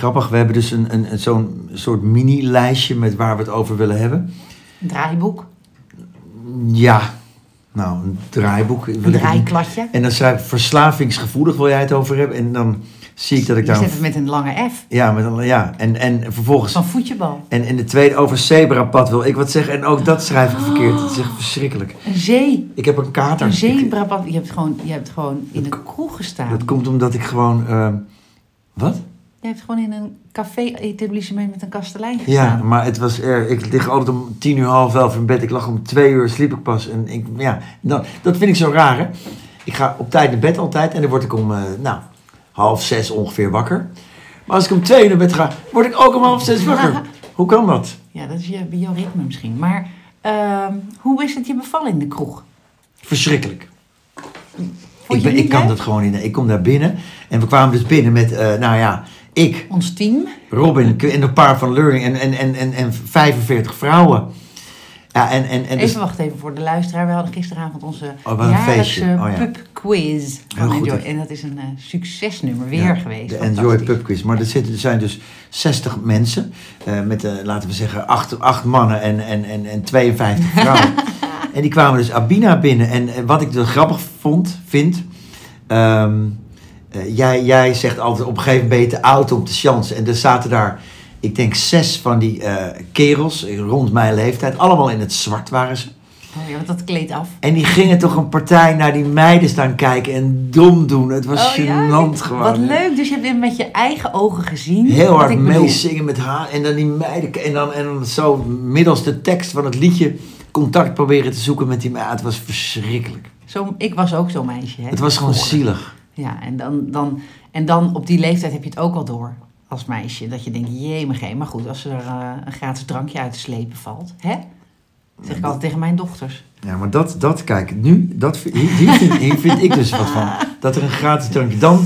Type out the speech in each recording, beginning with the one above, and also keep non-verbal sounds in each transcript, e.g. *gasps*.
Grappig, we hebben dus een, een, een- zo'n soort mini-lijstje met waar we het over willen hebben. Een draaiboek, Ja, nou, een draaiboek. een draaikladje. En dan schrijf ik verslavingsgevoelig, wil jij het over hebben? En dan zie ik dat ik Je daar... zet het met een lange F. Ja, met een, ja. En, en vervolgens... Van voetjebal. En in de tweede over zebrapad wil ik wat zeggen. En ook dat schrijf ik verkeerd. Het is echt verschrikkelijk. Een zee. Ik heb een kater. Een zebrapad. Je hebt gewoon, je hebt gewoon in een kroeg gestaan. Dat komt omdat ik gewoon... ehm, wat? Je hebt gewoon in een café-etablissement met een kastelein Ja, gestaan. maar het was erg. Ik lig altijd om tien uur, half elf in bed. Ik lag om twee uur, sliep ik pas. En ik, ja, dan, dat vind ik zo raar, hè. Ik ga op tijd naar bed altijd. En dan word ik om, eh, nou, half zes ongeveer wakker. Maar als ik om twee uur naar bed ga, word ik ook om half zes wakker. *laughs* Hoe kan dat? Ja, dat is je bioritme misschien. Maar ehm, hoe is het je bevallen in de kroeg? Verschrikkelijk. Ik, ben, ik kan dat gewoon niet. Ik kom daar binnen. En we kwamen dus binnen met, eh, nou ja, ik, Ons team. Robin en een paar van Learning en, en, en, en, en 45 vrouwen. Ja, en, en, en dus- Even wachten even voor de luisteraar. We hadden gisteravond onze Oh, jaarlijkse. Oh, ja. pubquiz van. Enjoy. En dat is een eh, succesnummer weer Ja, geweest. De Enjoy. Pub Quiz. Maar er, zitten, er zijn dus 60 mensen. eh, met, eh, laten we zeggen, 8, acht mannen en, en, en, en 52 vrouwen. *laughs* en die kwamen dus Abina binnen. En, eh, wat ik dus grappig vond, vind... ehm, eh, jij, jij zegt altijd, op een gegeven moment ben je te oud om te chansen. En er zaten daar, ik denk, zes van die eh, kerels rond mijn leeftijd. Allemaal in het zwart waren ze. Oh ja, want dat kleedt af. En die gingen toch een partij naar die meiden staan kijken en dom doen. Het was Oh ja, gênant gewoon. Wat leuk. Dus je hebt dit met je eigen ogen gezien. Heel hard meezingen met haar. En dan die meiden. En dan, en dan zo middels de tekst van het liedje contact proberen te zoeken met die meiden. Het was verschrikkelijk. Zo, ik was ook zo'n meisje. Hè, Het was gewoon zielig. Ja, en dan, dan, en dan op die leeftijd heb je het ook al door als meisje. Dat je denkt, jemig, maar goed, als er eh, een gratis drankje uit te slepen valt. Hè? Dat zeg ik altijd tegen mijn dochters. Ja, maar dat, dat kijk, nu, dat, vind- vind, ik dus wat van. *laughs* Dat er een gratis drankje, dan,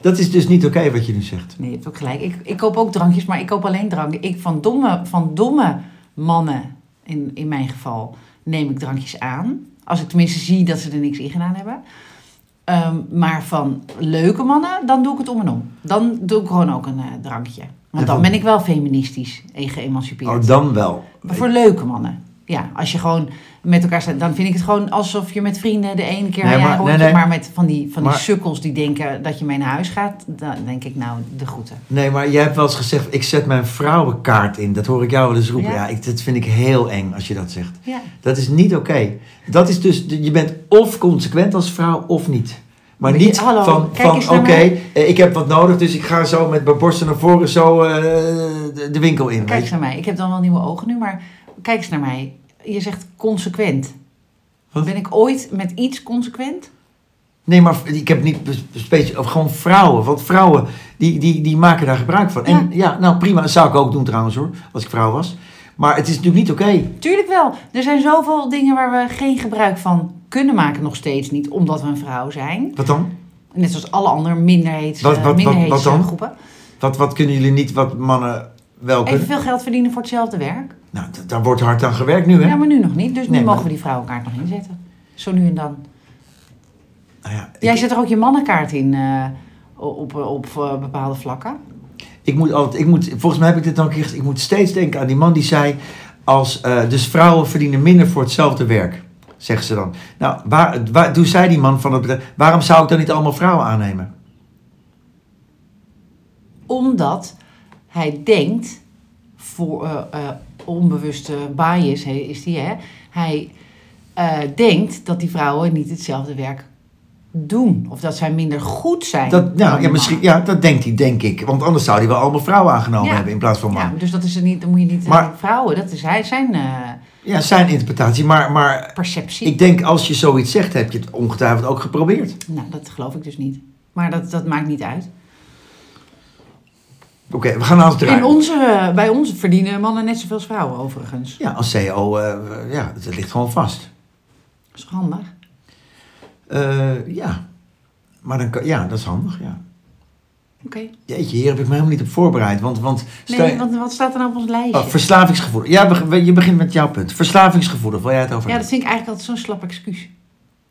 dat is dus niet oké wat je nu zegt. Nee, je hebt ook gelijk. Ik, ik koop ook drankjes, maar ik koop alleen drank. Ik, van, domme, van domme mannen, in, in mijn geval, neem ik drankjes aan. Als ik tenminste zie dat ze er niks in gedaan hebben. Ehm, maar van leuke mannen, dan doe ik het om en om. Dan doe ik gewoon ook een eh, drankje. Want dan ben ik wel feministisch en geëmancipeerd. Oh, dan wel. Maar voor leuke mannen. Ja, als je gewoon met elkaar staat, dan vind ik het gewoon alsof je met vrienden de ene keer Nee, maar- jaar nee, rondje, nee. maar met van die, van die Maar- sukkels die denken dat je mee naar huis gaat, dan denk ik nou de groeten. Nee, maar jij hebt wel eens gezegd, ik zet mijn vrouwenkaart in. Dat hoor ik jou wel eens roepen. Ja. Ja, ik, dat vind ik heel eng als je dat zegt. Ja. Dat is niet oké. Dat is dus, je bent of consequent als vrouw of niet. Maar niet hallo, van, van oké, eh, ik heb wat nodig, dus ik ga zo met mijn borsten naar voren zo eh, de, winkel in. Kijk eens naar mij. Ik heb dan wel nieuwe ogen nu, maar kijk eens naar mij. Je zegt consequent. Wat? Ben ik ooit met iets consequent? Nee, maar ik heb niet speciaal, of gewoon vrouwen. Want vrouwen, die, die, die maken daar gebruik van. En ja, nou prima, dat zou ik ook doen trouwens hoor, als ik vrouw was. Maar het is natuurlijk niet oké. Tuurlijk wel. Er zijn zoveel dingen waar we geen gebruik van kunnen maken, nog steeds niet, omdat we een vrouw zijn. Wat dan? Net zoals alle andere minderheids, Wat- wat- wat- minderheids wat dan? groepen. Wat, wat kunnen jullie niet, wat mannen wel kunnen? Evenveel geld verdienen voor hetzelfde werk. Nou, daar wordt hard aan gewerkt nu hè. Ja, maar nu nog niet. Dus nu Nee, maar- mogen we die vrouwenkaart nog inzetten. Zo nu en dan. Nou ja, ik- Jij zet er ook je mannenkaart in eh, op, op, eh, bepaalde vlakken. Ik moet altijd, ik moet, volgens mij heb ik dit dan een keer gezegd. Ik moet steeds denken aan die man die zei. Als, eh, dus vrouwen verdienen minder voor hetzelfde werk. Zeggen ze dan. Nou, waar, waar, toen zei die man van het bedrijf. Waarom zou ik dan niet allemaal vrouwen aannemen? Omdat hij denkt, voor eh, eh, onbewuste bias is die, hè? Hij eh, denkt dat die vrouwen niet hetzelfde werk doen. Of dat zij minder goed zijn. Dat, nou, ja, misschien, ja, dat denkt hij, denk ik. Want anders zou hij wel allemaal vrouwen aangenomen Ja. hebben in plaats van Ja, mannen. dus dat is er niet, dan moet je niet Maar- vrouwen, dat is hij, zijn Ja, zijn interpretatie. Maar, maar perceptie. ik denk als je zoiets zegt, heb je het ongetwijfeld ook geprobeerd. Nou, dat geloof ik dus niet. Maar dat, dat maakt niet uit. Oké, we gaan naar het In onze, bij ons verdienen mannen net zoveel als vrouwen overigens. Ja, als CEO, eh, ja, het ligt gewoon vast. Dat is handig? Eh, ja, maar dan kan, ja, dat is handig, ja. Oké. Jeetje, hier heb ik me helemaal niet op voorbereid. Want, want Nee, want wat staat er nou op ons lijstje? Oh, verslavingsgevoelig. Ja, je begint met jouw punt. Verslavingsgevoelig, wil jij het over Ja, dat vind ik eigenlijk altijd zo'n slap excuus.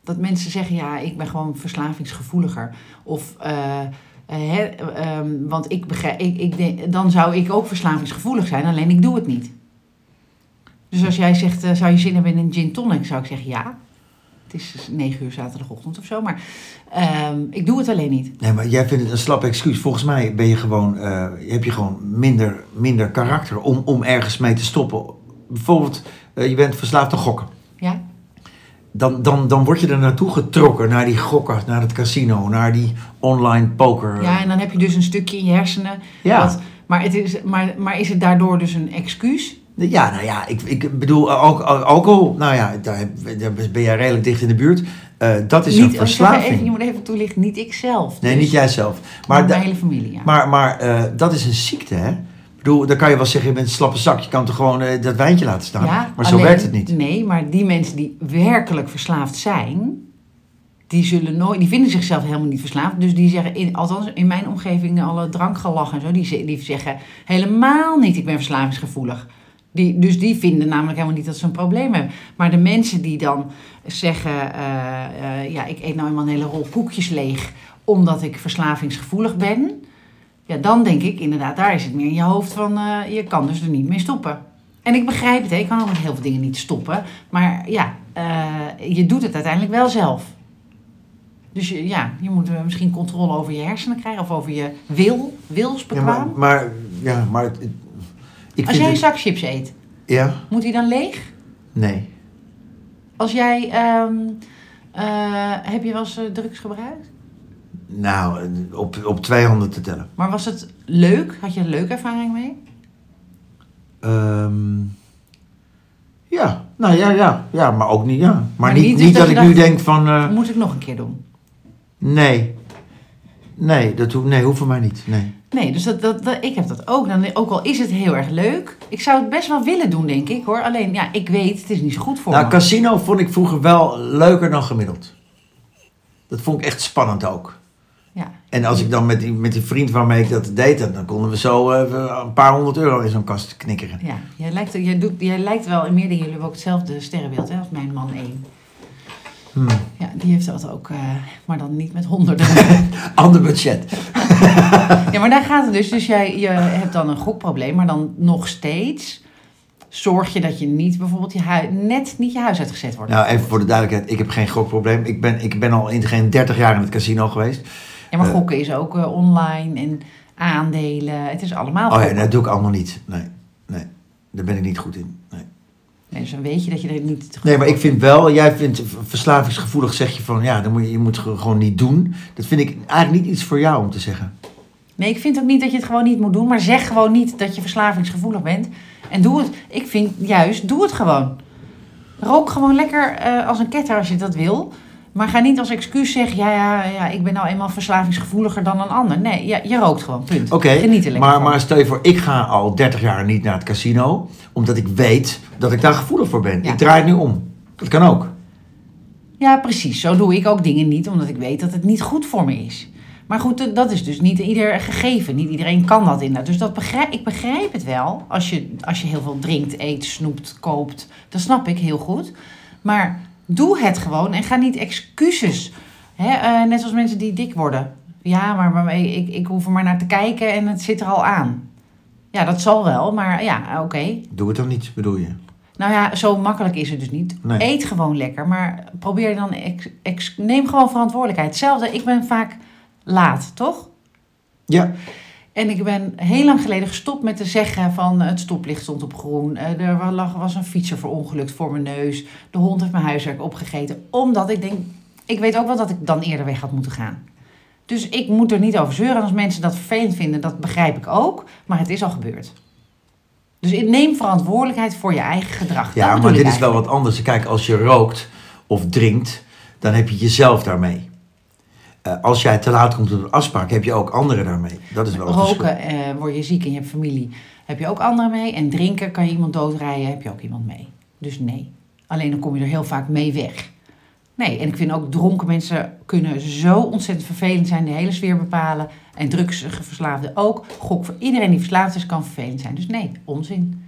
Dat mensen zeggen, ja, ik ben gewoon verslavingsgevoeliger. Of, eh, Eh, hè, ehm, want ik begrijp, ik, ik dan zou ik ook verslavingsgevoelig zijn, alleen ik doe het niet. Dus als jij zegt, eh, zou je zin hebben in een gin tonic, zou ik zeggen ja. Het is dus negen uur zaterdagochtend of zo, maar ehm, ik doe het alleen niet. Nee, maar jij vindt het een slap excuus. Volgens mij ben je gewoon, eh, heb je gewoon minder, minder karakter om, om ergens mee te stoppen. Bijvoorbeeld, eh, je bent verslaafd aan gokken. Dan, dan, dan word je er naartoe getrokken, naar die gokken, naar het casino, naar die online poker. ja, en dan heb je dus een stukje in je hersenen. Ja. Wat, maar, het is, maar, maar is het daardoor dus een excuus? Ja, nou ja, ik, ik bedoel, al- al- alcohol, nou ja, daar, ben jij redelijk dicht in de buurt. Eh, dat is een Niet, ik zeg verslaving. even, je moet even toelichten, niet ik zelf. Nee, dus, niet jij zelf. Maar Maar, mijn hele familie, ja. maar, maar eh, dat is een ziekte, hè? Dan kan je wel zeggen, je bent een slappe zak. Je kan toch gewoon eh, dat wijntje laten staan. Ja, maar zo alleen- werkt het niet. Nee, maar die mensen die werkelijk verslaafd zijn, die zullen nooit, die vinden zichzelf helemaal niet verslaafd. Dus die zeggen, in, althans in mijn omgeving, alle drankgelach en zo, die, die zeggen helemaal niet, ik ben verslavingsgevoelig. Die, dus die vinden namelijk helemaal niet dat ze een probleem hebben. Maar de mensen die dan zeggen, eh, eh, ja, ik eet nou eenmaal een hele rol koekjes leeg, omdat ik verslavingsgevoelig ben. Ja, dan denk ik inderdaad, daar is het meer in je hoofd van, eh, je kan dus er niet mee stoppen. En ik begrijp het, hè. ik kan ook met heel veel dingen niet stoppen. Maar ja, eh, je doet het uiteindelijk wel zelf. Dus je, ja, je moet misschien controle over je hersenen krijgen of over je wil, Ja, wilsbekwaam. maar, maar, ja, maar het- ik Als jij een zak chips eet, Ja? moet die dan leeg? Nee. Als jij, ehm, eh, heb je wel eens drugs gebruikt? Nou, op, op twee handen te tellen. Maar was het leuk? Had je een leuke ervaring mee? Ehm, ja, nou ja, ja, ja, maar ook niet, ja. Maar, Maar niet, niet niet, dat, dat ik nu denk van, eh, Moet ik nog een keer doen? nee. Nee, dat hoeft, nee, hoeft voor mij niet, nee. Nee, dus dat, dat, dat- ik heb dat ook. Dan, ook al is het heel erg leuk. Ik zou het best wel willen doen, denk ik hoor. Alleen, ja, ik weet, het is niet zo goed voor Nou, me. casino vond ik vroeger wel leuker dan gemiddeld. Dat vond ik echt spannend ook. Ja. En als ik dan met die, met die vriend waarmee ik dat deed, dan konden we zo even een paar honderd euro in zo'n kast knikkeren. Ja, jij lijkt, jij, doet, jij lijkt wel in meer dingen, jullie hebben ook hetzelfde sterrenbeeld hè, als mijn man 1. Hmm. Ja, die heeft dat ook, eh, maar dan niet met honderden. *laughs* Ander budget. *laughs* ja, maar daar gaat het dus. Dus jij je hebt dan een gokprobleem, maar dan nog steeds zorg je dat je niet bijvoorbeeld je hui, net niet je huis uitgezet wordt. Nou, even voor de duidelijkheid, ik heb geen gokprobleem. Ik ben, ik ben al in geen 30 jaar in het casino geweest. Ja, maar eh, gokken is ook eh, online en aandelen. Het is allemaal Oh ja, dat doe ik allemaal niet. Nee, nee. Daar ben ik niet goed in. Nee. Nee, dus dan weet je dat je er niet... Nee, maar ik vind wel, jij vindt verslavingsgevoelig, zeg je van ja, dan moet je, je moet gewoon niet doen. Dat vind ik eigenlijk niet iets voor jou om te zeggen. Nee, ik vind ook niet dat je het gewoon niet moet doen. Maar zeg gewoon niet dat je verslavingsgevoelig bent. En doe het. Ik vind juist, doe het gewoon. Rook gewoon lekker eh, als een ketter als je dat wil. Maar ga niet als excuus zeggen, ja, ja, ja, ik ben nou eenmaal verslavingsgevoeliger dan een ander. Nee, ja, je rookt gewoon, punt. Oké, maar, van. maar stel je voor, ik ga al 30 jaar niet naar het casino, omdat ik weet dat ik daar gevoelig voor ben. Ja. Ik draai het nu om. Dat kan ook. Ja, precies. Zo doe ik ook dingen niet, omdat ik weet dat het niet goed voor me is. Maar goed, dat is dus niet ieder gegeven. Niet iedereen kan dat inderdaad. Dus dat begrijp, ik begrijp het wel. Als je, als je heel veel drinkt, eet, snoept, koopt. Dat snap ik heel goed. Maar doe het gewoon en ga niet excuses. Hè, eh, net zoals mensen die dik worden. Ja, maar, maar ik, ik hoef er maar naar te kijken en het zit er al aan. Ja, dat zal wel, maar ja, oké. Doe het dan niet, bedoel je? Nou ja, zo makkelijk is het dus niet. Nee. Eet gewoon lekker, maar probeer dan... Ex, ex- neem gewoon verantwoordelijkheid. Hetzelfde, ik ben vaak laat, toch? Ja. En ik ben heel lang geleden gestopt met te zeggen van het stoplicht stond op groen. eh, Er lag, was een fietser verongelukt voor mijn neus. De hond heeft mijn huiswerk opgegeten. Omdat ik denk, ik weet ook wel dat ik dan eerder weg had moeten gaan. Dus ik moet er niet over zeuren. En als mensen dat vervelend vinden, dat begrijp ik ook. Maar het is al gebeurd. Dus neem verantwoordelijkheid voor je eigen gedrag. Ja, maar dit is wel wat anders. Kijk, als je rookt of drinkt, dan heb je jezelf daarmee. Eh, als jij te laat komt op een afspraak, heb je ook anderen daarmee. Dat is wel. Roken, eh, word je ziek en je hebt familie, heb je ook anderen mee. En drinken, kan je iemand doodrijden, heb je ook iemand mee. Dus nee. Alleen dan kom je er heel vaak mee weg. Nee, en ik vind ook dronken mensen kunnen zo ontzettend vervelend zijn, de hele sfeer bepalen. En drugsverslaafden ook. Gok voor iedereen die verslaafd is, kan vervelend zijn. Dus nee, onzin.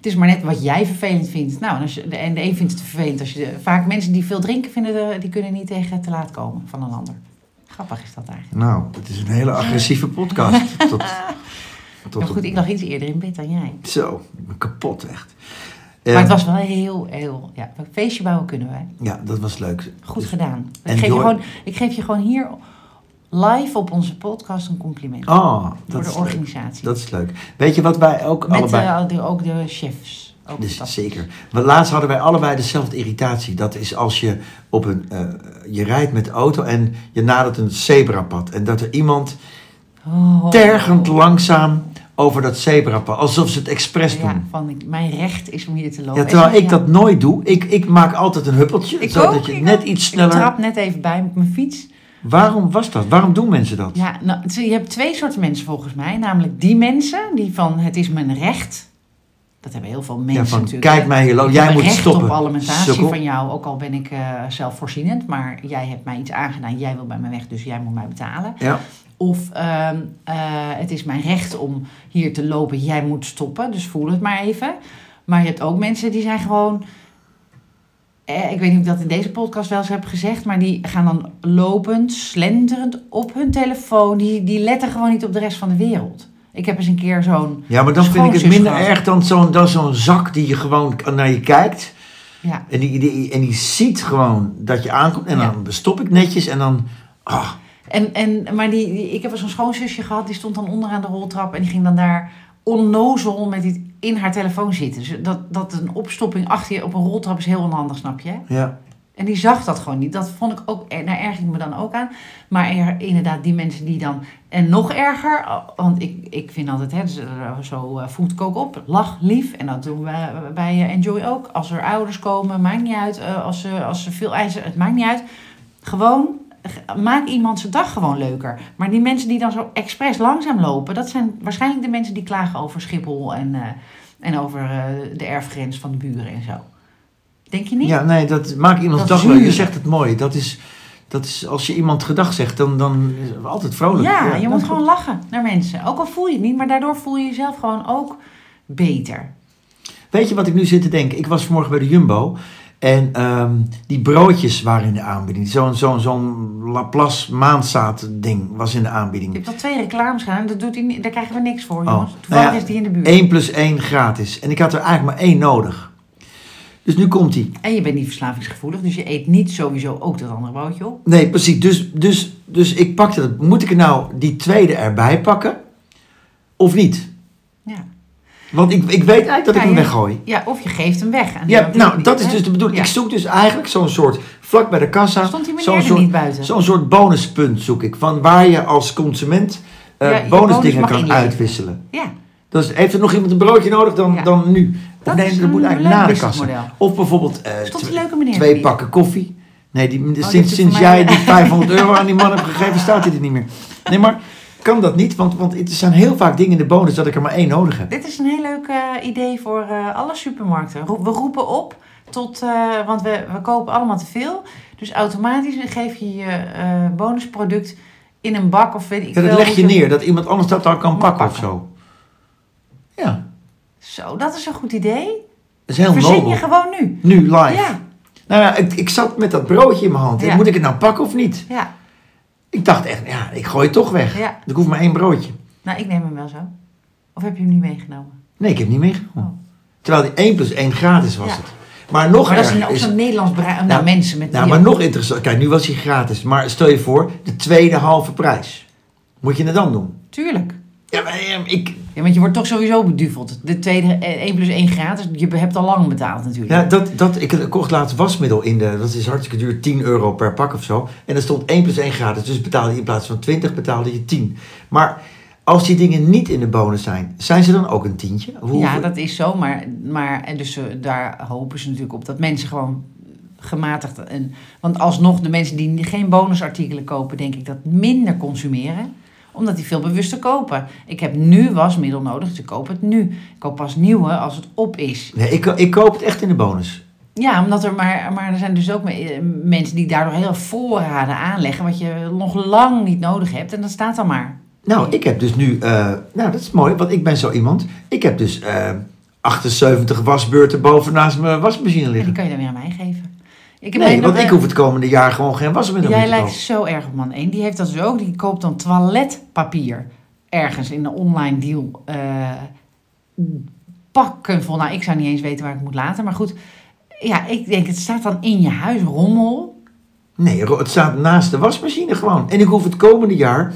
Het is maar net wat jij vervelend vindt. Nou, en, als je, de, en de een vindt het vervelend als je... De, vaak mensen die veel drinken, vinden de, die kunnen niet tegen te laat komen van een ander. Grappig is dat eigenlijk. Nou, het is een hele agressieve podcast. *laughs* Tot, tot Maar op- goed, ik lag iets eerder in bed dan jij. Zo, ik ben kapot echt. Maar Eh, het was wel heel, heel... Ja, een feestje bouwen kunnen wij. Ja, dat was leuk. Goed Dus- gedaan. Ik geef, je gewoon, ik geef je gewoon hier live op onze podcast een compliment. Oh, voor dat de is, leuk. organisatie. dat is leuk. Weet je wat wij ook Met allebei... eh, de, ook de chefs. Ook Dus zeker. Want laatst hadden wij allebei dezelfde irritatie. Dat is als je op een... eh, je rijdt met de auto en je nadert een zebrapad. En dat er iemand Oh. tergend langzaam over dat zebrapad... Alsof ze het expres doen. Ja, van ik- mijn recht is om hier te lopen. Ja, terwijl ik ja, dat nooit doe. Ik, ik maak altijd een huppeltje. Ik zodat ook, je ik net ook. iets Ik sneller... trap net even bij met mijn fiets. Waarom was dat? Waarom doen mensen dat? Ja, nou, je hebt twee soorten mensen volgens mij. Namelijk die mensen die van het is mijn recht. Dat hebben heel veel mensen Ja, van natuurlijk. kijk mij hier Jij moet recht stoppen. op alimentatie Sukkel. van jou, ook al ben ik eh, zelfvoorzienend. Maar jij hebt mij iets aangedaan, jij wil bij mij weg, dus jij moet mij betalen. Ja. Of ehm, eh, het is mijn recht om hier te lopen, jij moet stoppen, dus voel het maar even. Maar je hebt ook mensen die zijn gewoon... Eh, ik weet niet of ik dat in deze podcast wel eens heb gezegd, maar die gaan dan lopend, slenterend op hun telefoon. Die, die letten gewoon niet op de rest van de wereld. Ik heb eens een keer zo'n... Ja, maar dan vind ik het minder gehad. erg dan zo'n zo'n zak die je gewoon naar je kijkt. Ja, En die, die, en die ziet gewoon dat je aankomt. En Ja. dan stop ik netjes en dan... Ah, En, en, maar die, die- ik heb zo'n schoonzusje gehad, die stond dan onderaan de roltrap en die ging dan daar onnozel met iets in haar telefoon zitten. Dus dat, dat een opstopping achter je op een roltrap is heel onhandig, snap je? ja. En die zag dat gewoon niet. Dat vond ik ook, daar erg ik me dan ook aan. Maar er, inderdaad, die mensen die dan, en nog erger, want ik, ik vind altijd, hè, eh, zo eh, voed kook op, lach, lief. En dat doen wij bij eh, Enjoy ook. Als er ouders komen, maakt niet uit. eh, als, ze, als ze veel eisen, het maakt niet uit. Gewoon, maak iemand zijn dag gewoon leuker. Maar die mensen die dan zo expres langzaam lopen, dat zijn waarschijnlijk de mensen die klagen over Schiphol en, eh, en over eh, de erfgrens van de buren en zo. Denk je niet? ja, nee, dat maakt iemands dag leuk. Je zegt het mooi. Dat is, dat is, als je iemand gedag zegt, dan, dan is het altijd vrolijk. Ja, je moet gewoon lachen naar mensen. Ook al voel je het niet, maar daardoor voel je jezelf gewoon ook beter. Weet je wat ik nu zit te denken? Ik was vanmorgen bij de Jumbo. En ehm, die broodjes waren in de aanbieding. Zo'n zo'n zo'n Laplace maandzaad ding was in de Je aanbieding. hebt al twee reclames gedaan, dat doet hij niet, daar krijgen we niks voor, Oh, jongens. nou Toevallig ja, is die in de buurt. 1 plus 1 gratis. En ik had er eigenlijk maar één nodig. Dus nu komt die. En je bent niet verslavingsgevoelig, dus je eet niet sowieso ook dat andere broodje op. Nee, precies. Dus, dus, dus ik pakte dat. Moet ik er nou die tweede erbij pakken? Of niet? Ja. Want ik, ik weet eigenlijk dat ik hem weggooi. ja, of je geeft hem weg. aan Ja, nou, dat is dus de bedoeling. Ja. Ik zoek dus eigenlijk zo'n soort, vlak bij de kassa, Stond die zo'n meneer er soort, niet buiten? zo'n soort bonuspunt zoek ik. Van waar je als consument eh, Ja, bonusdingen bonus kan uitwisselen. Ja, Dus heeft er nog iemand een broodje nodig dan, dan nu? Of nee, dat moet eigenlijk na de kassa. Of bijvoorbeeld eh, tw- leuke twee pakken koffie. Nee, die, die sinds, sinds jij die 500 *laughs* euro aan die man hebt gegeven, staat hij er niet meer. Nee, maar kan dat niet? Want, want het zijn heel vaak dingen in de bonus dat ik er maar één nodig heb. Dit is een heel leuk eh, idee voor eh, alle supermarkten. We roepen op tot, eh, want we, we kopen allemaal te veel. Dus automatisch geef je je bonusproduct in een bak of weet ik Ja, dat leg je neer, dat iemand anders dat dan kan pakken of zo. Ja, Zo, dat is een goed idee. dat is heel Verzin nobel. je gewoon nu. Nu, live. Ja, Nou ja, ik, ik zat met dat broodje in mijn hand. Ja. Moet ik het nou pakken of niet? ja, Ik dacht echt, ja, ik gooi het toch weg. ja. Ik hoef maar één broodje. Nou, ik neem hem wel zo. Of heb je hem niet meegenomen? Nee, ik heb niet meegenomen. Oh. Terwijl die 1 plus 1 gratis was Ja. het. Maar nog Maar dat is ook is... zo'n Nederlands brein. Nou, mensen met Nou, maar nog interessant. Kijk, nu was hij gratis. Maar stel je voor, de tweede halve prijs. Moet je het dan doen? Tuurlijk. Ja, maar ik... Ja, want je wordt toch sowieso beduveld. De tweede, eh, 1 plus 1 gratis. Je hebt al lang betaald natuurlijk. Ja, dat, dat, ik kocht laatst wasmiddel in de... Dat is hartstikke duur, 10 euro per pak of zo. En er stond 1 plus 1 gratis. Dus betaalde je in plaats van 20, betaalde je 10. Maar als die dingen niet in de bonus zijn, zijn ze dan ook een tientje? Hoe, Ja, dat is zo, maar, maar en dus, eh, daar hopen ze natuurlijk op dat mensen gewoon gematigd. En, want alsnog, de mensen die geen bonusartikelen kopen, denk ik dat minder consumeren omdat die veel bewuster kopen. Ik heb nu wasmiddel nodig, dus ik koop het nu. Ik koop pas nieuwe als het op is. Nee, ik, ik koop het echt in de bonus. Ja, omdat er maar, maar er zijn dus ook eh, mensen die daardoor heel voorraden aanleggen, wat je nog lang niet nodig hebt. En dat staat dan maar. Nou, ik heb dus nu... eh, nou, dat is mooi, want ik ben zo iemand. Ik heb dus eh 78 wasbeurten boven naast mijn wasmachine En die liggen. kan je dan weer aan mij geven. Ik Nee, want ik hoef het komende jaar gewoon geen wasmiddel Jij meer te lijkt kopen. zo erg op man 1. Die heeft dat dus ook. Die koopt dan toiletpapier ergens in de online deal. eh, pakken vol. Nou, ik zou niet eens weten waar ik moet laten. Maar goed, ja, ik denk, het staat dan in je huis, rommel. Nee, het staat naast de wasmachine gewoon. En ik hoef het komende jaar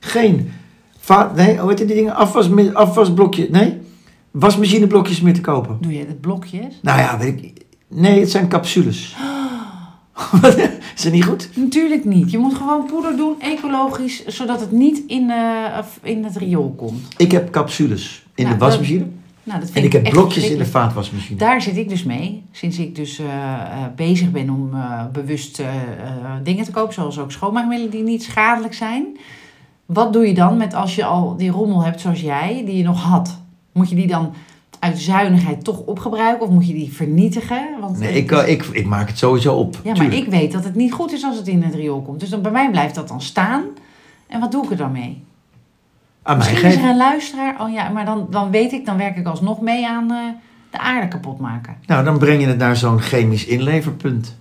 geen... Va nee, hoe heet die dingen? Afwas, afwasblokje... Nee? Wasmachineblokjes meer te kopen. Doe je het blokjes? Nou ja, weet ik... Nee, het zijn capsules. *gasps* Is dat niet goed? Natuurlijk niet. Je moet gewoon poeder doen, ecologisch, zodat het niet in, eh, in het riool komt. Ik heb capsules in Nou, de wasmachine. Nou, dat vind En ik heb blokjes in de vaatwasmachine. Daar zit ik dus mee. Sinds ik dus eh, eh, bezig ben om bewust dingen te kopen, zoals ook schoonmaakmiddelen die niet schadelijk zijn. Wat doe je dan met als je al die rommel hebt zoals jij, die je nog had? Moet je die dan uit zuinigheid toch opgebruiken of moet je die vernietigen? Want Nee, ik, eh, ik, ik maak het sowieso op. ja, maar tuurlijk. ik weet dat het niet goed is als het in het riool komt. Dus dan, bij mij blijft dat dan staan. En wat doe ik er dan mee? Aan mij Misschien is geven. er een luisteraar. Oh ja, maar dan, dan weet ik, dan werk ik alsnog mee aan eh, de aarde kapot maken. Nou, dan breng je het naar zo'n chemisch inleverpunt.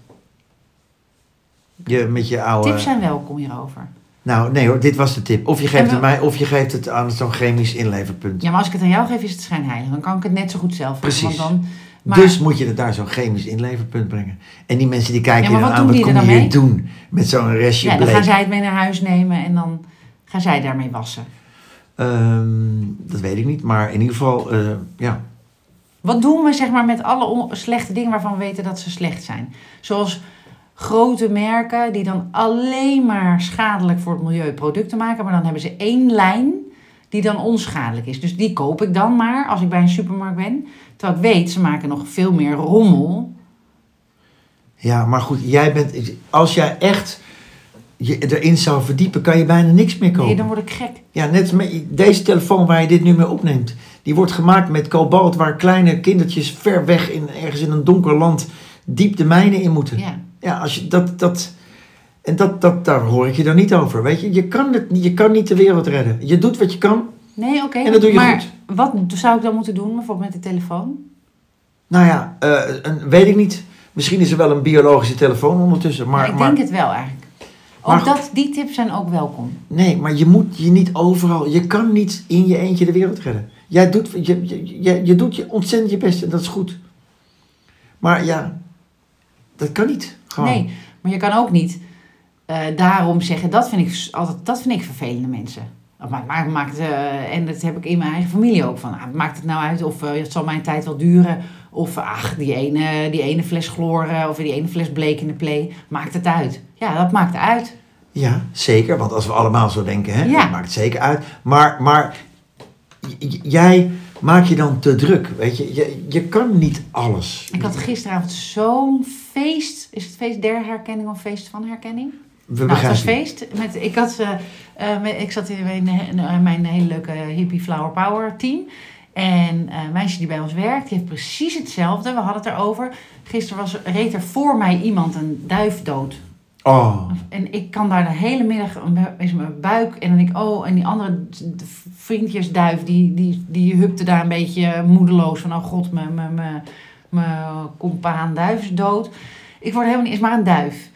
Je, met je oude... Tips zijn welkom hierover. Nou, nee hoor, dit was de tip. Of je geeft En het mij, of je geeft het aan zo'n chemisch inleverpunt. Ja, maar als ik het aan jou geef, is het schijnheilig. Dan kan ik het net zo goed zelf. Precies. Want dan, maar, Dus moet je het naar zo'n chemisch inleverpunt brengen. En die mensen die kijken Ja, wat aan, wat kom je hier doen? Met zo'n restje ja, dan bleek. gaan zij het mee naar huis nemen en dan gaan zij daarmee wassen. Ehm, dat weet ik niet, maar in ieder geval, eh, ja. Wat doen we zeg maar met alle slechte dingen waarvan we weten dat ze slecht zijn? Zoals grote merken die dan alleen maar schadelijk voor het milieu producten maken, maar dan hebben ze één lijn die dan onschadelijk is. Dus die koop ik dan maar als ik bij een supermarkt ben. Terwijl ik weet, ze maken nog veel meer rommel. Ja, maar goed, jij bent, als jij echt je erin zou verdiepen, kan je bijna niks meer kopen. Nee, dan word ik gek. Ja, net als met deze telefoon waar je dit nu mee opneemt. Die wordt gemaakt met kobalt waar kleine kindertjes ver weg in, ergens in een donker land diep de mijnen in moeten. Ja. Ja, als je dat, dat, en dat, dat, daar hoor ik je dan niet over. Weet je, je kan, het, niet- je kan niet de wereld redden. Je doet wat je kan. Nee, oké. En dat doe je maar goed. wat zou ik dan moeten doen, bijvoorbeeld met de telefoon? Nou ja, eh, een, weet ik niet. Misschien is er wel een biologische telefoon ondertussen. Maar, ik maar, denk het wel eigenlijk. Maar Ook dat, die tips zijn ook welkom. nee, maar je moet je niet overal. Je kan niet in je eentje de wereld redden. Jij doet, je, je, je, je doet je ontzettend je best en dat is goed. Maar ja, dat kan niet. Gewoon. Nee, maar je kan ook niet eh, daarom zeggen, dat vind ik altijd, dat vind ik vervelende mensen. Dat maakt, maakt, maakt, eh, en dat heb ik in mijn eigen familie ook van. ah, maakt het nou uit of eh, het zal mijn tijd wel duren. Of ach, die ene, die ene fles chloor eh, of die ene fles bleek in de play. Maakt het uit? Ja, dat maakt uit. Ja, zeker. Want als we allemaal zo denken, hè, Ja. dat maakt het zeker uit. Maar, maar jij maakt je dan te druk. Weet je, je, je kan niet alles. Ik had gisteravond zo'n feest. Is het feest der herkenning of feest van herkenning? We Nou, het was feest. Met, ik, had, eh, eh, met- ik zat in mijn, eh, mijn hele leuke hippie flower power team. En een meisje die bij ons werkt, die heeft precies hetzelfde. We hadden het erover. Gisteren was, reed er voor mij iemand een duif dood. Oh, En ik kan daar de hele middag, is mijn buik. En dan denk ik, oh, en die andere vriendjesduif, die, die, die hupte daar een beetje moedeloos van, oh god, mijn, mijn, mijn, mijn compaan duif is dood. Ik word helemaal niet, is maar een duif.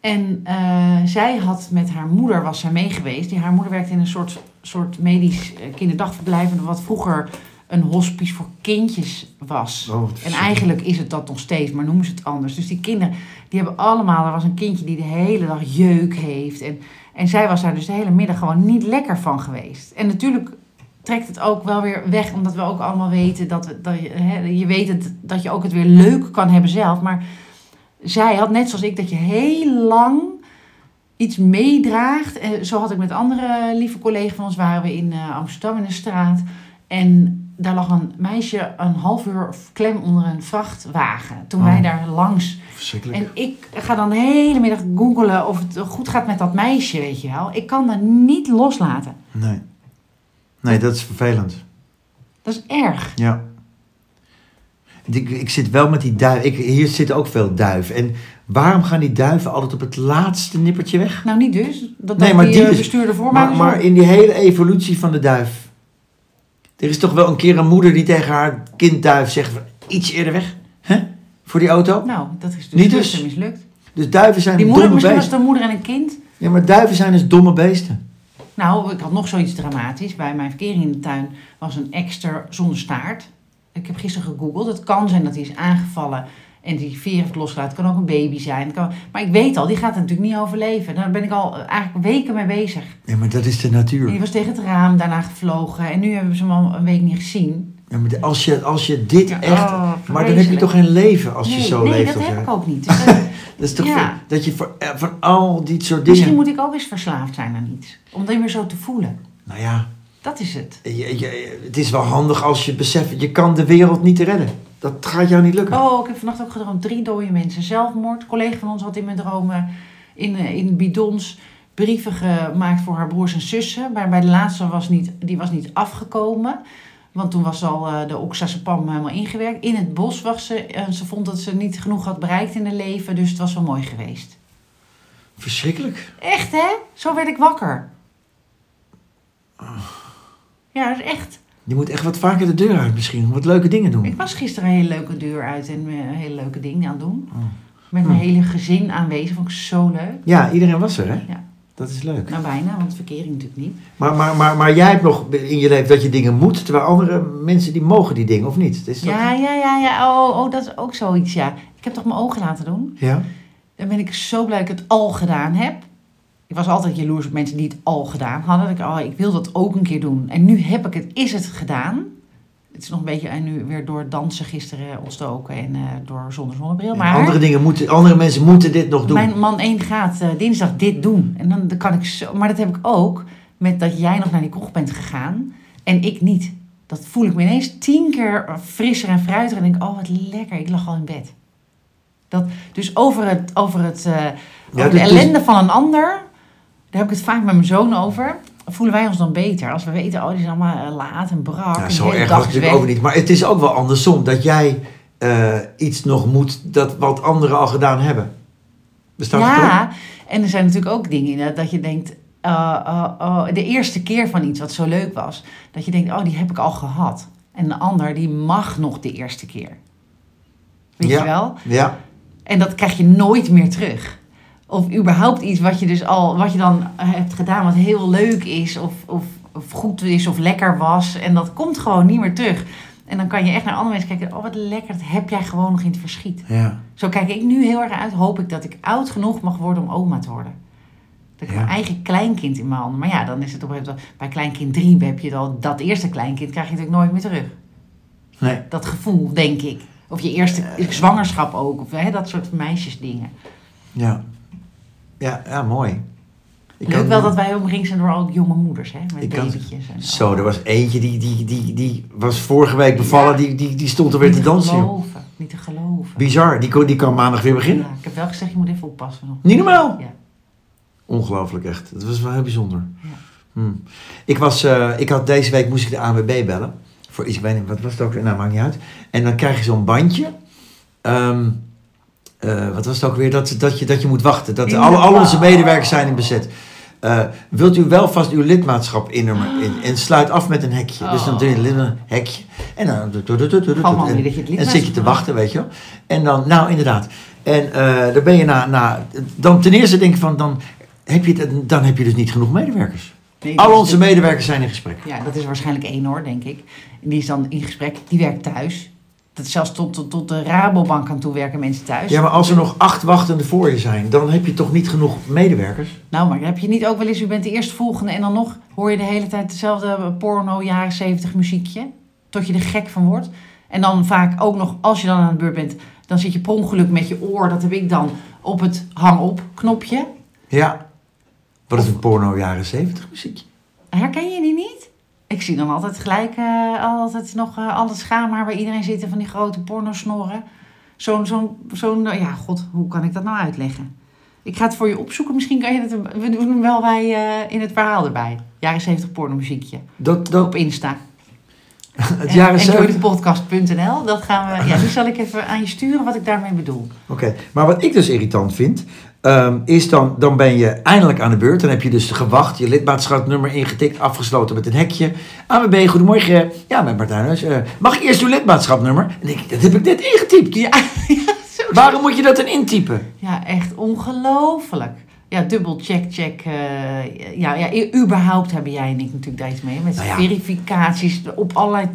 En eh, zij had met haar moeder, was zij mee geweest. Die, haar moeder werkte in een soort, soort medisch eh, kinderdagverblijf. en Wat vroeger een hospice voor kindjes was. oh En eigenlijk is het dat nog steeds, maar noemen ze het anders. Dus die kinderen, die hebben allemaal... Er was een kindje die de hele dag jeuk heeft. En, en zij was daar dus de hele middag gewoon niet lekker van geweest. En natuurlijk trekt het ook wel weer weg, omdat we ook allemaal weten dat, we, dat je, hè, je weet het, dat je ook het weer leuk kan hebben zelf. Maar zij had net zoals ik dat je heel lang iets meedraagt. En zo had ik met andere lieve collega's van ons, waren we in eh, Amsterdam in een straat. En daar lag een meisje een half uur klem onder een vrachtwagen. Toen Oh. wij daar langs. En ik ga dan de hele middag googelen of het goed gaat met dat meisje, weet je wel. Ik kan dat niet loslaten. Nee. Nee, dat is vervelend. Dat is erg. Ja. Ik, ik zit wel met die duif. Ik, hier zitten ook veel duiven. En waarom gaan die duiven altijd op het laatste nippertje weg? Nou, niet dus. Dat Nee, maar die, die eh, dus- bestuurder voor mij. Maar, maar in die hele evolutie van de duif. Er is toch wel een keer een moeder die tegen haar kind duif zegt: iets eerder weg. Hè? Voor die auto? Nou, dat is dus Niet dus mislukt. Dus duiven zijn Die moeder, domme misschien was het beesten. een moeder en een kind. Ja, maar duiven zijn dus domme beesten. Nou, ik had nog zoiets dramatisch. Bij mijn verkering in de tuin was een ekster zonder staart. Ik heb gisteren gegoogeld. Het kan zijn dat hij is aangevallen en die veer heeft losgelaten. Het kan ook een baby zijn. Kan... Maar ik weet al, die gaat natuurlijk niet overleven. Daar ben ik al eigenlijk weken mee bezig. Ja, maar dat is de En natuur. die was tegen het raam daarna gevlogen. En nu hebben we ze hem al een week niet gezien. Ja, maar als, je, als je dit Ja, echt... oh, maar dan heb je toch geen leven als je nee, zo nee, leeft. dat als heb ik ook niet. *laughs* Dus, Dat is toch Ja. voor- dat je voor, eh, van al die soort misschien dingen... moet ik ook eens verslaafd zijn aan iets. Om dat weer zo te voelen. Nou ja, Dat is het. je, je- het is wel handig als je beseft... je kan de wereld niet redden. Dat gaat jou niet lukken. Oh, ik heb vannacht ook gedroomd. Drie dode mensen. Zelfmoord. Een collega van ons had in mijn dromen in, eh, in bidons brieven gemaakt voor haar broers en zussen. Maar bij de laatste was niet, die was niet afgekomen. Want toen was al eh, de oxazepam helemaal ingewerkt. In het bos was ze. En ze vond dat ze niet genoeg had bereikt in haar leven. Dus het was wel mooi geweest. Verschrikkelijk. Echt hè? Zo werd ik wakker. Ja, dat is echt. Je moet echt wat vaker de deur uit misschien. Wat leuke dingen doen. Ik was gisteren een hele leuke deur uit en eh, hele leuke dingen aan het doen. Oh. Met mijn Hm. hele gezin aanwezig. Vond ik zo leuk. Ja, iedereen was er, hè? Ja. Dat is leuk. Nou, bijna, want verkering natuurlijk niet. Maar, maar, maar, maar jij hebt nog in je leven dat je dingen moet, terwijl andere mensen die mogen die dingen, of niet? Is dat... Ja, ja, ja, ja. Oh, oh, dat is ook zoiets, ja. Ik heb toch mijn ogen laten doen. Ja? Dan ben ik zo blij dat ik het al gedaan heb. Ik was altijd jaloers op mensen die het al gedaan hadden. Ik, oh, ik wil dat ook een keer doen. En nu heb ik het, is het gedaan. Het is nog een beetje, en nu weer door dansen gisteren ontstoken en eh, door zonder zonnebril. En Maar andere, dingen moeten, andere mensen moeten dit nog doen. Mijn man 1 gaat eh, dinsdag dit doen. En dan, dan kan ik zo. Maar dat heb ik ook met dat jij nog naar die kroeg bent gegaan en ik niet. Dat voel ik me ineens tien keer frisser en fruitiger. En denk, oh wat lekker, ik lag al in bed. Dat, dus over, het, over, het, eh, over de dus- ellende van een ander, daar heb ik het vaak met mijn zoon over. Voelen wij ons dan beter als we weten, oh, die is allemaal eh, laat en brak. Ja, en zo erg was het natuurlijk ook niet. Maar het is ook wel andersom. Dat jij eh, iets nog moet dat wat anderen al gedaan hebben. Bestaat? Ja, en er zijn natuurlijk ook dingen in dat- dat je denkt, eh, oh, de eerste keer van iets wat zo leuk was, dat je denkt, oh, die heb ik al gehad. En de ander, die mag nog de eerste keer. Weet Ja. je wel? Ja. En dat krijg je nooit meer terug. Of überhaupt iets wat je dus al, wat je dan hebt gedaan, wat heel leuk is, of, of, of goed is, of lekker was. En dat komt gewoon niet meer terug. En dan kan je echt naar andere mensen kijken, oh wat lekker, dat heb jij gewoon nog in het verschiet. ja. Zo kijk ik nu heel erg uit. Hoop ik dat ik oud genoeg mag worden om oma te worden. Dat ik Ja. mijn eigen kleinkind in mijn handen. Maar ja, dan is het op een gegeven moment... Bij kleinkind drie heb je dan... Dat eerste kleinkind krijg je natuurlijk nooit meer terug. Nee. Dat gevoel, denk ik. Of je eerste zwangerschap ook. Of hè, dat soort meisjesdingen. Ja. Ja, ja mooi. Ik Leuk kan- wel dat wij omringd zijn door al jonge moeders. Hè, met babytjes. En Zo, er was eentje die, die, die, die was vorige week bevallen, Ja. die, die, die stond er weer niet te te dansen. joh. geloven. Niet te geloven. Bizar, die, kon- die kan maandag weer beginnen. Ja, ik heb wel gezegd, je moet even oppassen nog. Niet normaal. Ja. Ongelooflijk echt. Het was wel heel bijzonder. Ja. Hm. Ik, was, eh, ik had deze week moest ik de ANWB bellen. Voor iets, ik weet niet, wat was het ook? Nou, maakt niet uit. En dan krijg je zo'n bandje. Ehm, eh, wat was het ook weer? Dat, dat, je, dat je moet wachten. Dat de- al onze medewerkers zijn in bezet. Eh, wilt u wel vast uw lidmaatschap innemen in, en sluit af met een hekje. Dus dan doe je een hekje. En dan, en- en zit je te wachten, weet je wel. En dan, nou inderdaad. En eh dan ben je na, na, dan ten eerste denk ik van, dan heb je, het- dan heb je dus niet genoeg medewerkers. Nee, Al onze de- medewerkers zijn in gesprek. Ja, dat is waarschijnlijk één hoor, denk ik. Die is dan in gesprek. Die werkt thuis. Dat zelfs tot, tot, tot de Rabobank aan toe werken mensen thuis. Ja, maar als er nog acht wachtende voor je zijn, dan heb je toch niet genoeg medewerkers? Nou, maar heb je niet ook wel eens, u bent de eerstvolgende en dan nog hoor je de hele tijd hetzelfde porno jaren 70 muziekje. Tot je er gek van wordt. En dan vaak ook nog, als je dan aan de beurt bent, dan zit je per ongeluk met je oor, dat heb ik dan, op het hang-op knopje. Ja. Wat is een porno jaren zeventig muziekje? Herken je die niet? Ik zie dan altijd gelijk, eh, altijd nog eh alle schaamhaar waar iedereen zit van die grote pornosnorren. Zo'n, zo'n, zo'n, eh, ja, god, hoe kan ik dat nou uitleggen? Ik ga het voor je opzoeken. Misschien kan je het, we doen hem wel bij, eh, in het verhaal erbij. Jaren 70 pornomuziekje. Dat, dat, Op Insta. *laughs* het jaren zeventig. Enjoythepodcast.nl. Dat gaan we, ja, die zal ik even aan je sturen wat ik daarmee bedoel. Oké, maar wat ik dus irritant vind, ehm, is dan, dan ben je eindelijk aan de beurt. Dan heb je dus gewacht, je lidmaatschapnummer ingetikt, afgesloten met een hekje. AWB, goedemorgen. Ja, met Martijn Huis. Eh, mag ik eerst uw lidmaatschapnummer? En ik, dat heb ik net ingetypt. *laughs* Ja. Waarom moet je dat dan intypen? Ja, echt ongelooflijk. Ja, dubbel check, check. eh, ja, ja, überhaupt hebben jij en ik natuurlijk daar iets mee. Met Nou ja. verificaties op allerlei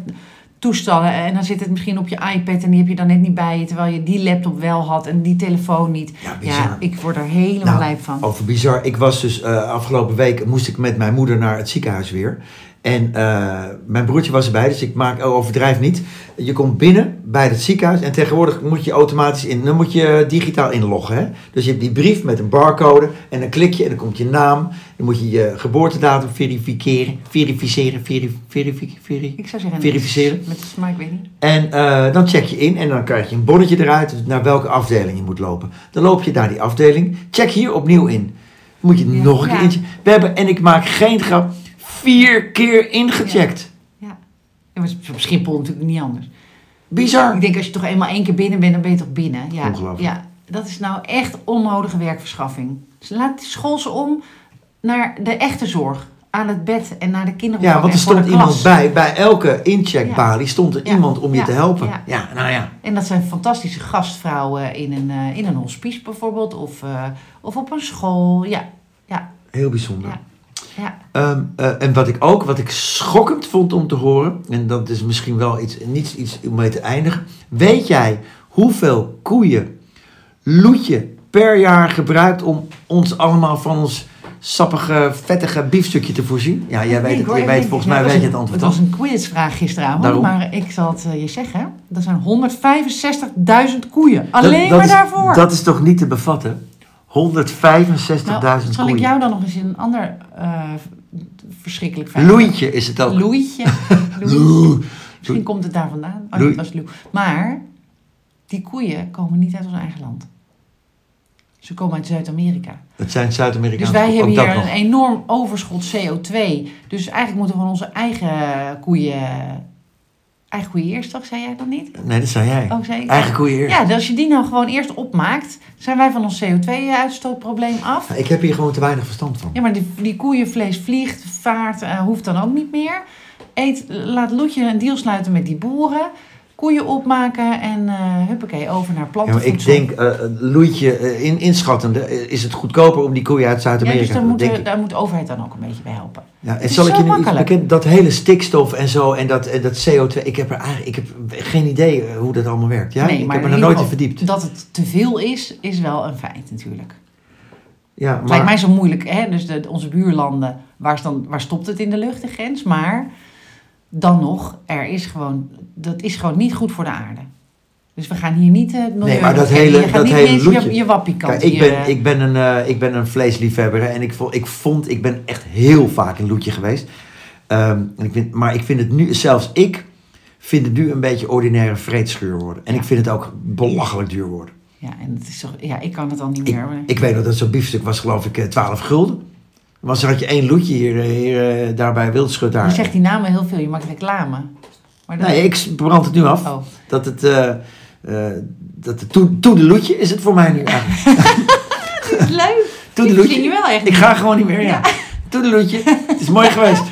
toestanden. En dan zit het misschien op je iPad en die heb je dan net niet bij je. Terwijl je die laptop wel had en die telefoon niet. Ja, bizar. Ja, ik word er helemaal Nou, lijp van. Over bizar. Ik was dus eh, afgelopen week moest ik met mijn moeder naar het ziekenhuis weer. En eh, mijn broertje was erbij, dus ik maak oh, overdrijf niet. Je komt binnen bij het ziekenhuis en tegenwoordig moet je automatisch in. Dan moet je digitaal inloggen. Hè? Dus je hebt die brief met een barcode en dan klik je en dan komt je naam. Dan moet je je geboortedatum verificeren, verificeren, veri, verifi- veri- Ik zou zeggen, verificeren. Met de ik weet niet. En eh, dan check je in en dan krijg je een bonnetje eruit naar welke afdeling je moet lopen. Dan loop je naar die afdeling. Check hier opnieuw in. Dan moet je Ja. nog een Ja. keer in. We hebben, en ik maak geen grap, vier keer ingecheckt. Ja. Ja, op Schiphol natuurlijk niet anders. Bizar. Ik denk als je toch eenmaal één keer binnen bent, dan ben je toch binnen. Ja, Ongelooflijk. Ja, dat is nou echt onnodige werkverschaffing. Dus laat school ze om naar de echte zorg. Aan het bed en naar de kinderen. Ja, want er stond iemand bij. Bij elke incheckbalie stond er Ja. iemand om je Ja. te helpen. Ja. Ja, nou ja. En dat zijn fantastische gastvrouwen in een, eh, in een hospice bijvoorbeeld. Of, eh, of op een school. Ja, ja, Heel bijzonder. Ja. Ehm, eh, en wat ik ook, wat ik schokkend vond om te horen, en dat is misschien wel iets, niet iets om mee te eindigen. Weet jij hoeveel koeien Loetje per jaar gebruikt om ons allemaal van ons sappige, vettige biefstukje te voorzien? Ja, jij weet het. hoor, Je weet, volgens mij weet je het antwoord Het was een quizvraag gisteravond, Daarom. maar ik zal het eh, je zeggen. Dat zijn 165.000 koeien. Alleen Dat- dat maar is- daarvoor. Dat is toch niet te bevatten? 165.000 Nou, zal ik jou dan nog eens een ander eh, verschrikkelijk feit. Loeitje is het ook. Loeitje. *laughs* Loeitje. Loe. Misschien komt het daar vandaan. Oh, was Loe. Maar die koeien komen niet uit ons eigen land. Ze komen uit Zuid-Amerika. Het zijn Dus Zuid-Amerikaanse wij koeien. hebben hier een nog. enorm overschot CO2. Dus eigenlijk moeten we van onze eigen koeien... Eigen toch? Zei jij dat niet? Nee, dat zei jij. Oh, zei ik? Eigen eerst. Ja, dus als je die nou gewoon eerst opmaakt... zijn wij van ons CO2-uitstootprobleem af. Ik heb hier gewoon te weinig verstand van. Ja, maar die, die koeienvlees vliegt, vaart, eh, hoeft dan ook niet meer. Eet, laat Loetje een deal sluiten met die boeren. Koeien opmaken en eh huppakee, over naar Ja, maar plantenvoedsel. ik denk, eh Loetje, eh, in, inschattende, is het goedkoper om die koeien uit ja, Zuid-Amerika dus daar te moet, denk de, ik. daar moet de overheid dan ook een beetje bij helpen. Ja, en zal ik je nu bekend, dat hele stikstof en zo en dat, en dat CO2, ik heb er eigenlijk ik heb geen idee hoe dat allemaal werkt. Ja? Nee, ik maar heb me er nooit in verdiept. Dat het te veel is, is wel een feit natuurlijk. Ja, Het lijkt mij maar, zo moeilijk, hè? dus de, onze buurlanden, waar, is dan, waar stopt het in de lucht, de grens? Maar dan nog, er is gewoon, dat is gewoon niet goed voor de aarde. Dus we gaan hier niet eh, het milieu... Nee, maar dat hele- dat niet hele loetje. je, je wappiekant kijk, ik, ben, eh, ik, ben een, eh, ik ben een vleesliefhebber en ik, ik vond, ik ben echt heel vaak in Loetje geweest. Ehm, en ik vind, maar ik vind het nu, zelfs ik, vind het nu een beetje ordinaire vreedschuur worden. En ik vind het ook belachelijk duur worden. Ja, en het is toch, ja, ik kan het al niet Ik, meer. maar- ik weet nog dat zo'n biefstuk was geloof ik eh, 12 gulden. Maar dan had je één loetje hier, eh, hier eh, daar bij Wildschut daar. je zegt die namen heel veel, je maakt reclame. Maar dat, Nee, ik brand het nu af. Oh, Dat het, eh eh dat het toe, toedeloetje is het voor mij nu eigenlijk. *laughs* dat is leuk. *laughs* Toedeloetje. Je wel echt. Ik ga gewoon niet meer, ja. Toedeloetje. Het is mooi *laughs* geweest.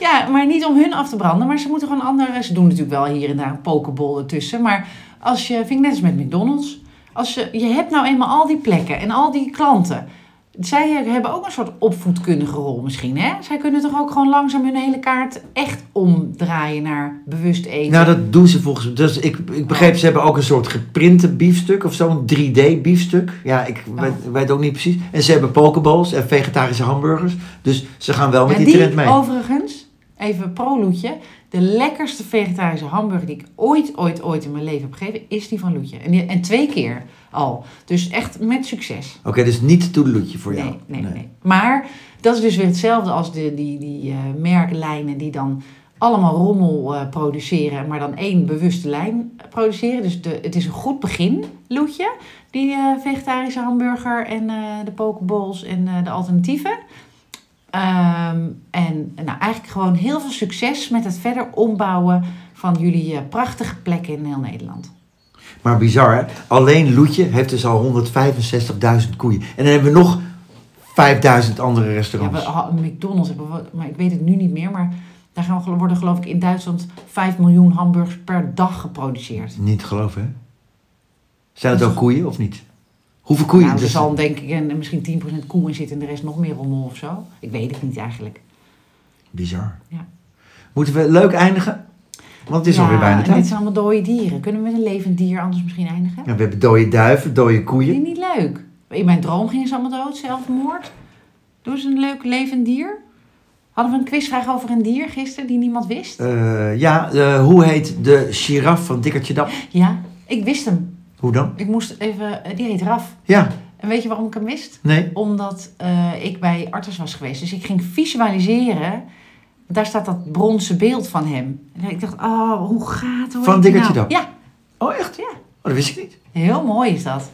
Ja, maar niet om hun af te branden, maar ze moeten gewoon andere... Ze doen natuurlijk wel hier en daar een pokeball ertussen, maar als je... Vind ik net als met McDonald's. Als je, je hebt nou eenmaal al die plekken en al die klanten. Zij hebben ook een soort opvoedkundige rol misschien, hè? Zij kunnen toch ook gewoon langzaam hun hele kaart echt omdraaien naar bewust eten. Nou, dat doen ze volgens mij. Dus ik, ik begreep, ze hebben ook een soort geprinte biefstuk of zo'n 3D biefstuk. Ja, ik Oh. weet, weet ook niet precies. En ze hebben pokeballs en vegetarische hamburgers. Dus ze gaan wel met Ja, die, die trend mee. overigens, even pro-Loetje. De lekkerste vegetarische hamburger die ik ooit, ooit, ooit in mijn leven heb gegeven, is die van Loetje. En, die- en twee keer al. Dus echt met succes. Oké, dus niet toedeloetje voor jou. Nee, nee, nee, Maar dat is dus weer hetzelfde als de, die, die eh, merklijnen die dan allemaal rommel eh, produceren, maar dan één bewuste lijn produceren. Dus de, het is een goed begin, Loetje, die eh, vegetarische hamburger en de pokeballs en de alternatieven. En nou, eigenlijk gewoon heel veel succes met het verder ombouwen van jullie eh, prachtige plekken in heel Nederland. Maar bizar, hè? Alleen Loetje heeft dus al 165.000 koeien. En dan hebben we nog 5000 andere Ja, restaurants. we, ha- McDonald's hebben we, maar ik weet het nu niet meer, maar daar gaan we, worden geloof ik in Duitsland 5 miljoen hamburgers per dag geproduceerd. Niet geloven, hè? Zijn het ook is- koeien of niet? Hoeveel koeien? Nou, er Dus- zal denk ik een, misschien 10% koe in zitten en de rest nog meer rommel of zo. Ik weet het niet eigenlijk. Bizar. Ja. Moeten we leuk eindigen? Want het is ja, alweer bijna en dit tijd. zijn allemaal dode dieren. Kunnen we met een levend dier anders misschien eindigen? Ja, we hebben dode duiven, dode Vind koeien. je niet leuk? In mijn droom gingen ze allemaal dood, zelfmoord. Doe eens een leuk levend dier. Hadden we een quizvraag over een dier gisteren die niemand wist? Eh, ja, eh, hoe heet de giraf van Dikkertje Dap? Ja, ik wist hem. Hoe dan? Ik moest even, eh, die heet Raf. Ja, En weet je waarom ik hem wist? nee. Omdat eh, ik bij Artes was geweest. Dus ik ging visualiseren. Daar staat dat bronzen beeld van hem. En ik dacht, oh, hoe gaat het? Van Dikkertje Dap? Ja, Oh, echt? Ja. Oh, dat wist ik niet. heel mooi is dat.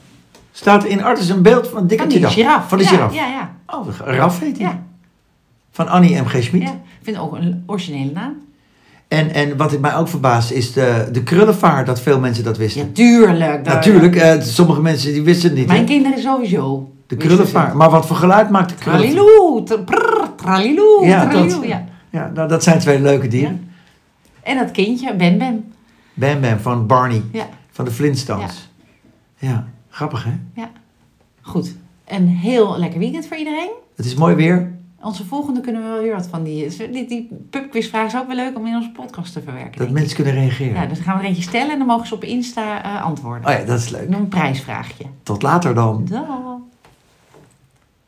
Staat in Artis een beeld van Van Dikkertje die Dap? giraf. Van de ja, giraf? Ja, ja. Oh, Raf heet hij. ja, Van Annie M. G. Schmid. ja. Ik vind het ook een originele naam. En, en wat ik mij ook verbaast is de, de krullenvaar, dat veel mensen dat wisten. Ja, tuurlijk. daar- Natuurlijk, eh, sommige mensen die wisten het niet. Mijn hè? kinderen sowieso. De wisten krullenvaar. het. Maar wat voor geluid maakt de krullenvaar? Traliloe, traliloe, Ja, dat- ja. Ja, nou, dat zijn twee leuke dieren. En dat kindje, Ben Ben. Bam Bam van Barney, Ja, van de Flintstones. Ja, grappig hè? goed. Een heel lekker weekend voor iedereen. Het is mooi weer. Onze volgende kunnen we wel weer wat van die... Die, die pubquizvraag is ook wel leuk om in onze podcast te verwerken. Dat ik. mensen kunnen reageren. Ja, dus dan gaan we er eentje stellen en dan mogen ze op Insta eh, antwoorden. Oh ja, dat is leuk. Een prijsvraagje. Tot later dan. Dag.